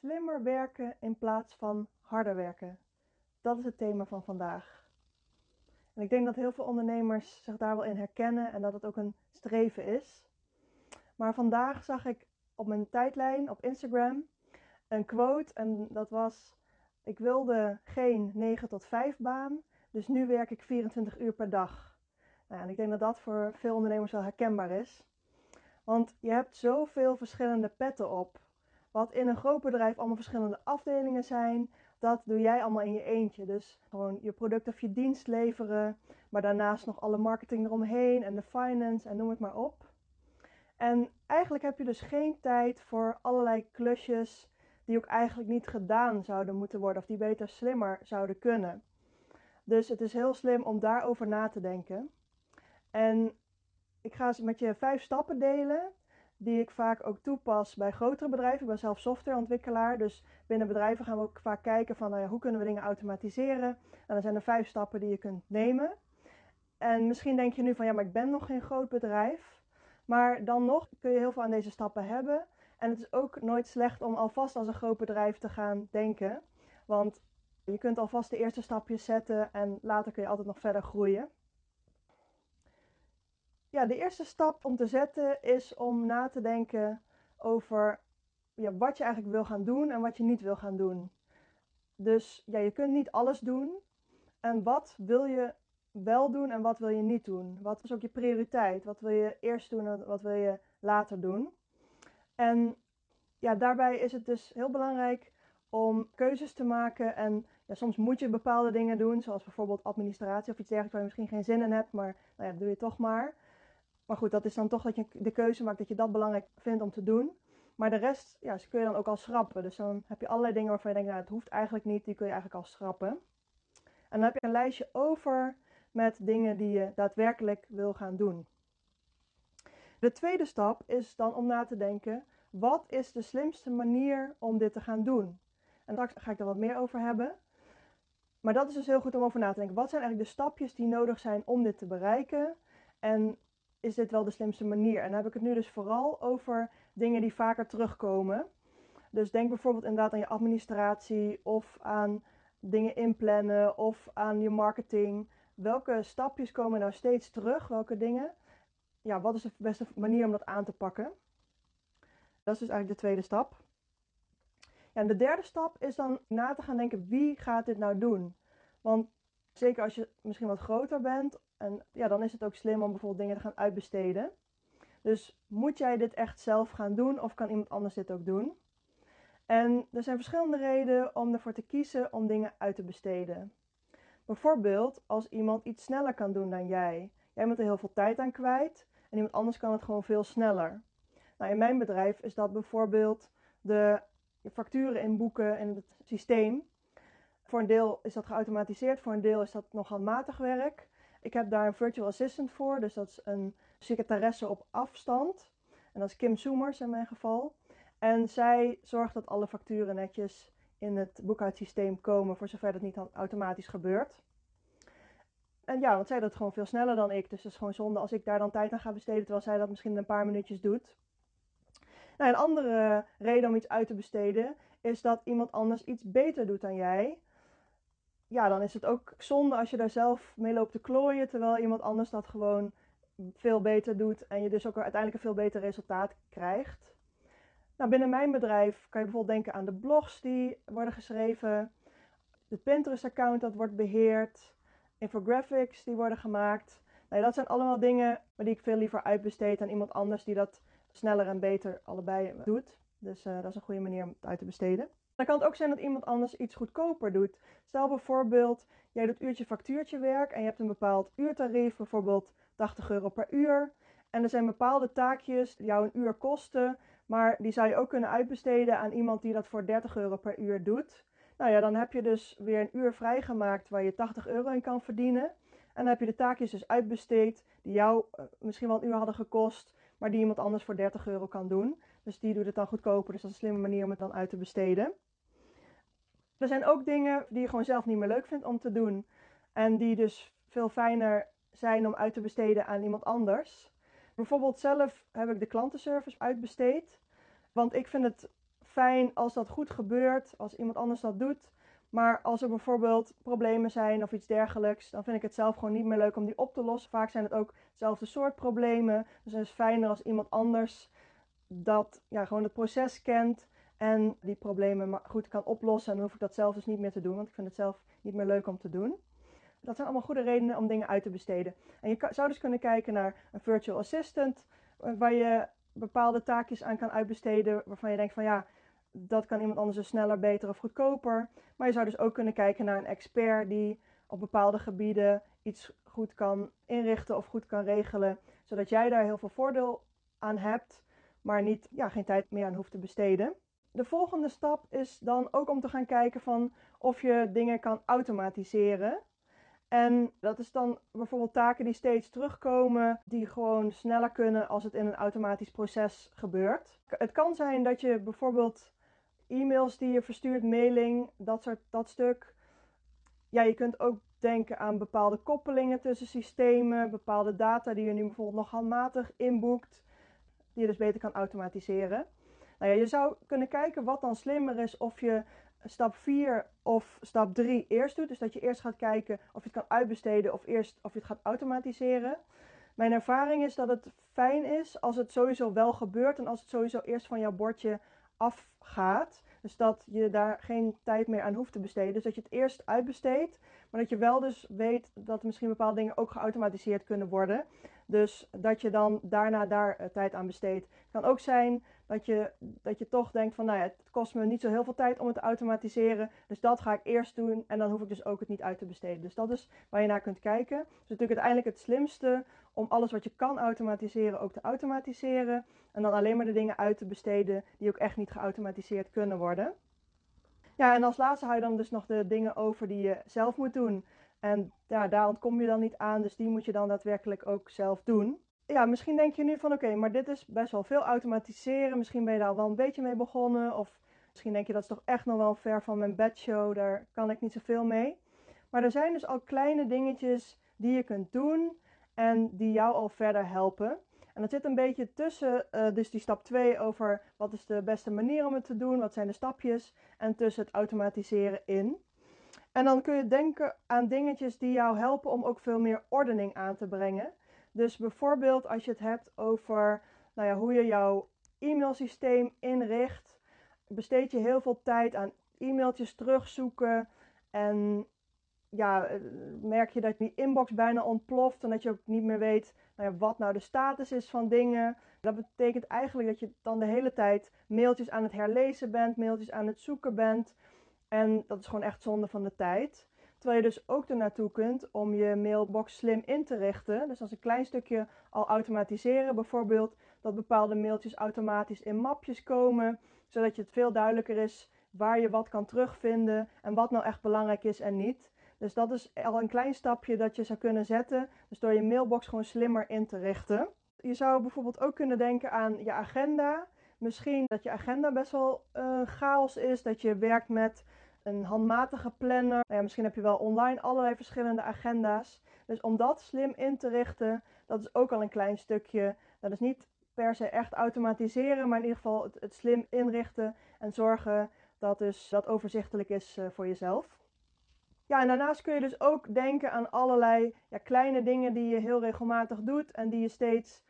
Slimmer werken in plaats van harder werken. Dat is het thema van vandaag. En ik denk dat heel veel ondernemers zich daar wel in herkennen en dat het ook een streven is. Maar vandaag zag ik op mijn tijdlijn op Instagram een quote en dat was: Ik wilde geen 9 tot 5 baan, dus nu werk ik 24 uur per dag. Nou, en ik denk dat dat voor veel ondernemers wel herkenbaar is. Want je hebt zoveel verschillende petten op. Wat in een groot bedrijf allemaal verschillende afdelingen zijn, dat doe jij allemaal in je eentje. Dus gewoon je product of je dienst leveren, maar daarnaast nog alle marketing eromheen en de finance en noem het maar op. En eigenlijk heb je dus geen tijd voor allerlei klusjes die ook eigenlijk niet gedaan zouden moeten worden of die beter slimmer zouden kunnen. Dus het is heel slim om daarover na te denken. En ik ga met je vijf stappen delen die ik vaak ook toepas bij grotere bedrijven. Ik ben zelf softwareontwikkelaar, dus binnen bedrijven gaan we ook vaak kijken van ja, hoe kunnen we dingen automatiseren. En dan zijn er vijf stappen die je kunt nemen. En misschien denk je nu van ja, maar ik ben nog geen groot bedrijf. Maar dan nog kun je heel veel aan deze stappen hebben. En het is ook nooit slecht om alvast als een groot bedrijf te gaan denken. Want je kunt alvast de eerste stapjes zetten en later kun je altijd nog verder groeien. Ja, de eerste stap om te zetten is om na te denken over ja, wat je eigenlijk wil gaan doen en wat je niet wil gaan doen. Dus ja, je kunt niet alles doen. En wat wil je wel doen en wat wil je niet doen? Wat is ook je prioriteit? Wat wil je eerst doen en wat wil je later doen? En ja, daarbij is het dus heel belangrijk om keuzes te maken. En ja, soms moet je bepaalde dingen doen, zoals bijvoorbeeld administratie of iets dergelijks waar je misschien geen zin in hebt, maar nou ja, dat doe je toch maar. Maar goed, dat is dan toch dat je de keuze maakt dat je dat belangrijk vindt om te doen. Maar de rest ja, kun je dan ook al schrappen. Dus dan heb je allerlei dingen waarvan je denkt, nou het hoeft eigenlijk niet, die kun je eigenlijk al schrappen. En dan heb je een lijstje over met dingen die je daadwerkelijk wil gaan doen. De tweede stap is dan om na te denken, wat is de slimste manier om dit te gaan doen? En daar ga ik er wat meer over hebben. Maar dat is dus heel goed om over na te denken. Wat zijn eigenlijk de stapjes die nodig zijn om dit te bereiken? En is dit wel de slimste manier? En dan heb ik het nu dus vooral over dingen die vaker terugkomen. Dus denk bijvoorbeeld inderdaad aan je administratie of aan dingen inplannen of aan je marketing. Welke stapjes komen nou steeds terug? Welke dingen? Ja, wat is de beste manier om dat aan te pakken? Dat is dus eigenlijk de tweede stap. En de derde stap is dan na te gaan denken, wie gaat dit nou doen? Want zeker als je misschien wat groter bent en ja, dan is het ook slim om bijvoorbeeld dingen te gaan uitbesteden. Dus moet jij dit echt zelf gaan doen of kan iemand anders dit ook doen? En er zijn verschillende redenen om ervoor te kiezen om dingen uit te besteden. Bijvoorbeeld als iemand iets sneller kan doen dan jij. Jij bent er heel veel tijd aan kwijt en iemand anders kan het gewoon veel sneller. Nou, in mijn bedrijf is dat bijvoorbeeld de facturen inboeken in het systeem. Voor een deel is dat geautomatiseerd, voor een deel is dat nog handmatig werk. Ik heb daar een virtual assistant voor, dus dat is een secretaresse op afstand. En dat is Kim Soemers in mijn geval. En zij zorgt dat alle facturen netjes in het boekhoudsysteem komen, voor zover dat niet automatisch gebeurt. En ja, want zij doet het gewoon veel sneller dan ik. Dus het is gewoon zonde als ik daar dan tijd aan ga besteden, terwijl zij dat misschien in een paar minuutjes doet. Nou, een andere reden om iets uit te besteden is dat iemand anders iets beter doet dan jij ja, dan is het ook zonde als je daar zelf mee loopt te klooien, terwijl iemand anders dat gewoon veel beter doet en je dus ook uiteindelijk een veel beter resultaat krijgt. Nou, binnen mijn bedrijf kan je bijvoorbeeld denken aan de blogs die worden geschreven, het Pinterest-account dat wordt beheerd, infographics die worden gemaakt. Nou, dat zijn allemaal dingen die ik veel liever uitbesteed aan iemand anders die dat sneller en beter allebei doet. Dus uh, dat is een goede manier om het uit te besteden. Dan kan het ook zijn dat iemand anders iets goedkoper doet. Stel bijvoorbeeld, jij doet uurtje factuurtje werk en je hebt een bepaald uurtarief, bijvoorbeeld 80 euro per uur. En er zijn bepaalde taakjes die jou een uur kosten, maar die zou je ook kunnen uitbesteden aan iemand die dat voor 30 euro per uur doet. Nou ja, dan heb je dus weer een uur vrijgemaakt waar je 80 euro in kan verdienen. En dan heb je de taakjes dus uitbesteed die jou eh, misschien wel een uur hadden gekost, maar die iemand anders voor 30 euro kan doen. Dus die doet het dan goedkoper, dus dat is een slimme manier om het dan uit te besteden. Er zijn ook dingen die je gewoon zelf niet meer leuk vindt om te doen. En die dus veel fijner zijn om uit te besteden aan iemand anders. Bijvoorbeeld zelf heb ik de klantenservice uitbesteed. Want ik vind het fijn als dat goed gebeurt, als iemand anders dat doet. Maar als er bijvoorbeeld problemen zijn of iets dergelijks, dan vind ik het zelf gewoon niet meer leuk om die op te lossen. Vaak zijn het ook hetzelfde soort problemen. Dus het is fijner als iemand anders dat ja, gewoon het proces kent en die problemen goed kan oplossen. En dan hoef ik dat zelf dus niet meer te doen, want ik vind het zelf niet meer leuk om te doen. Dat zijn allemaal goede redenen om dingen uit te besteden. En je zou dus kunnen kijken naar een virtual assistant, eh, waar je bepaalde taakjes aan kan uitbesteden, waarvan je denkt van ja, dat kan iemand anders dus sneller, beter of goedkoper. Maar je zou dus ook kunnen kijken naar een expert die op bepaalde gebieden iets goed kan inrichten of goed kan regelen, zodat jij daar heel veel voordeel aan hebt, maar niet, ja, geen tijd meer aan hoeft te besteden. De volgende stap is dan ook om te gaan kijken van of je dingen kan automatiseren. En dat is dan bijvoorbeeld taken die steeds terugkomen, die gewoon sneller kunnen als het in een automatisch proces gebeurt. Het kan zijn dat je bijvoorbeeld e-mails die je verstuurt, mailing, dat soort dat stuk. Ja, je kunt ook denken aan bepaalde koppelingen tussen systemen, bepaalde data die je nu bijvoorbeeld nog handmatig inboekt, die je dus beter kan automatiseren. Nou ja, je zou kunnen kijken wat dan slimmer is of je stap 4 of stap 3 eerst doet. Dus dat je eerst gaat kijken of je het kan uitbesteden of eerst of je het gaat automatiseren. Mijn ervaring is dat het fijn is als het sowieso wel gebeurt en als het sowieso eerst van jouw bordje afgaat. Dus dat je daar geen tijd meer aan hoeft te besteden. Dus dat je het eerst uitbesteedt, maar dat je wel dus weet dat misschien bepaalde dingen ook geautomatiseerd kunnen worden. Dus dat je dan daarna daar uh, tijd aan besteedt. Het kan ook zijn dat je, dat je toch denkt van, nou ja, het kost me niet zo heel veel tijd om het te automatiseren. Dus dat ga ik eerst doen en dan hoef ik dus ook het niet uit te besteden. Dus dat is waar je naar kunt kijken. Dus natuurlijk uiteindelijk het slimste om alles wat je kan automatiseren ook te automatiseren. En dan alleen maar de dingen uit te besteden die ook echt niet geautomatiseerd kunnen worden. Ja, en als laatste hou je dan dus nog de dingen over die je zelf moet doen. En ja, daar ontkom je dan niet aan, dus die moet je dan daadwerkelijk ook zelf doen. Ja, misschien denk je nu van oké, maar dit is best wel veel automatiseren. Misschien ben je daar al wel een beetje mee begonnen. Of misschien denk je dat is toch echt nog wel ver van mijn bedshow, daar kan ik niet zoveel mee. Maar er zijn dus al kleine dingetjes die je kunt doen en die jou al verder helpen. En dat zit een beetje tussen uh, dus die stap 2 over wat is de beste manier om het te doen, wat zijn de stapjes, en tussen het automatiseren in. En dan kun je denken aan dingetjes die jou helpen om ook veel meer ordening aan te brengen. Dus bijvoorbeeld als je het hebt over nou ja, hoe je jouw e-mailsysteem inricht, besteed je heel veel tijd aan e-mailtjes terugzoeken en ja, merk je dat die inbox bijna ontploft en dat je ook niet meer weet nou ja, wat nou de status is van dingen. Dat betekent eigenlijk dat je dan de hele tijd mailtjes aan het herlezen bent, mailtjes aan het zoeken bent. En dat is gewoon echt zonde van de tijd. Terwijl je dus ook ernaartoe kunt om je mailbox slim in te richten. Dus als een klein stukje al automatiseren. Bijvoorbeeld dat bepaalde mailtjes automatisch in mapjes komen. Zodat je het veel duidelijker is waar je wat kan terugvinden en wat nou echt belangrijk is en niet. Dus dat is al een klein stapje dat je zou kunnen zetten. Dus door je mailbox gewoon slimmer in te richten. Je zou bijvoorbeeld ook kunnen denken aan je agenda. Misschien dat je agenda best wel uh, chaos is. Dat je werkt met een handmatige planner. Nou ja, misschien heb je wel online allerlei verschillende agenda's. Dus om dat slim in te richten, dat is ook al een klein stukje. Dat is niet per se echt automatiseren, maar in ieder geval het, slim inrichten en zorgen dat dus dat overzichtelijk is uh, voor jezelf. Ja, en daarnaast kun je dus ook denken aan allerlei ja, kleine dingen die je heel regelmatig doet en die je steeds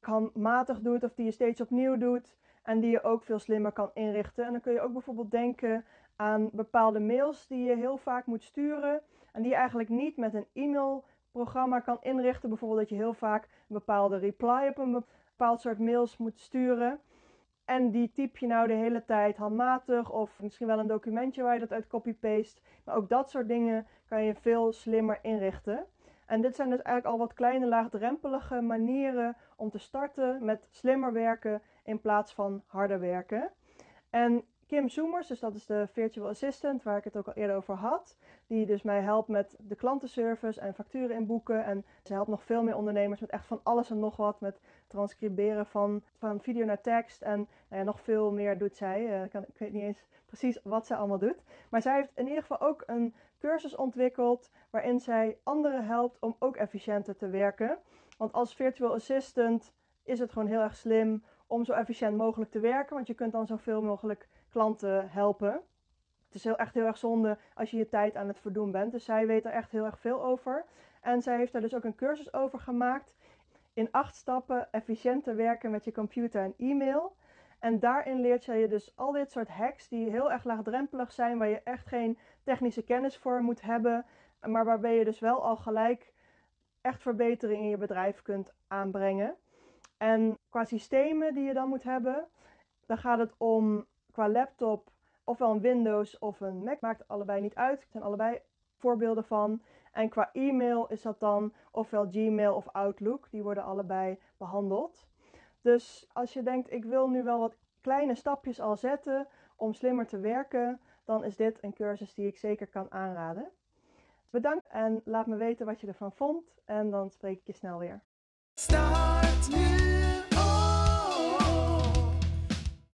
handmatig doet of die je steeds opnieuw doet en die je ook veel slimmer kan inrichten. En dan kun je ook bijvoorbeeld denken aan bepaalde mails die je heel vaak moet sturen en die je eigenlijk niet met een e-mailprogramma kan inrichten. Bijvoorbeeld dat je heel vaak een bepaalde reply op een bepaald soort mails moet sturen. En die typ je nou de hele tijd handmatig of misschien wel een documentje waar je dat uit copy-paste. Maar ook dat soort dingen kan je veel slimmer inrichten. En dit zijn dus eigenlijk al wat kleine laagdrempelige manieren om te starten met slimmer werken in plaats van harder werken. En Kim Zoomers, dus dat is de virtual assistant waar ik het ook al eerder over had. Die dus mij helpt met de klantenservice en facturen inboeken. En ze helpt nog veel meer ondernemers met echt van alles en nog wat. Met transcriberen van, van video naar tekst. En nou ja, nog veel meer doet zij. Uh, kan, ik weet niet eens precies wat zij allemaal doet. Maar zij heeft in ieder geval ook een cursus ontwikkeld waarin zij anderen helpt om ook efficiënter te werken. Want als virtual assistant is het gewoon heel erg slim om zo efficiënt mogelijk te werken. Want je kunt dan zoveel mogelijk klanten helpen. Het is heel, echt heel erg zonde als je je tijd aan het verdoen bent. Dus zij weet er echt heel erg veel over. En zij heeft daar dus ook een cursus over gemaakt. In acht stappen efficiënter werken met je computer en e-mail. En daarin leert zij je dus al dit soort hacks die heel erg laagdrempelig zijn, waar je echt geen technische kennis voor moet hebben, maar waarbij je dus wel al gelijk echt verbetering in je bedrijf kunt aanbrengen. En qua systemen die je dan moet hebben, dan gaat het om qua laptop ofwel een Windows of een Mac. Maakt allebei niet uit. Er zijn allebei voorbeelden van. En qua e-mail is dat dan ofwel Gmail of Outlook. Die worden allebei behandeld. Dus als je denkt, ik wil nu wel wat kleine stapjes al zetten om slimmer te werken, dan is dit een cursus die ik zeker kan aanraden. Bedankt en laat me weten wat je ervan vond en dan spreek ik je snel weer.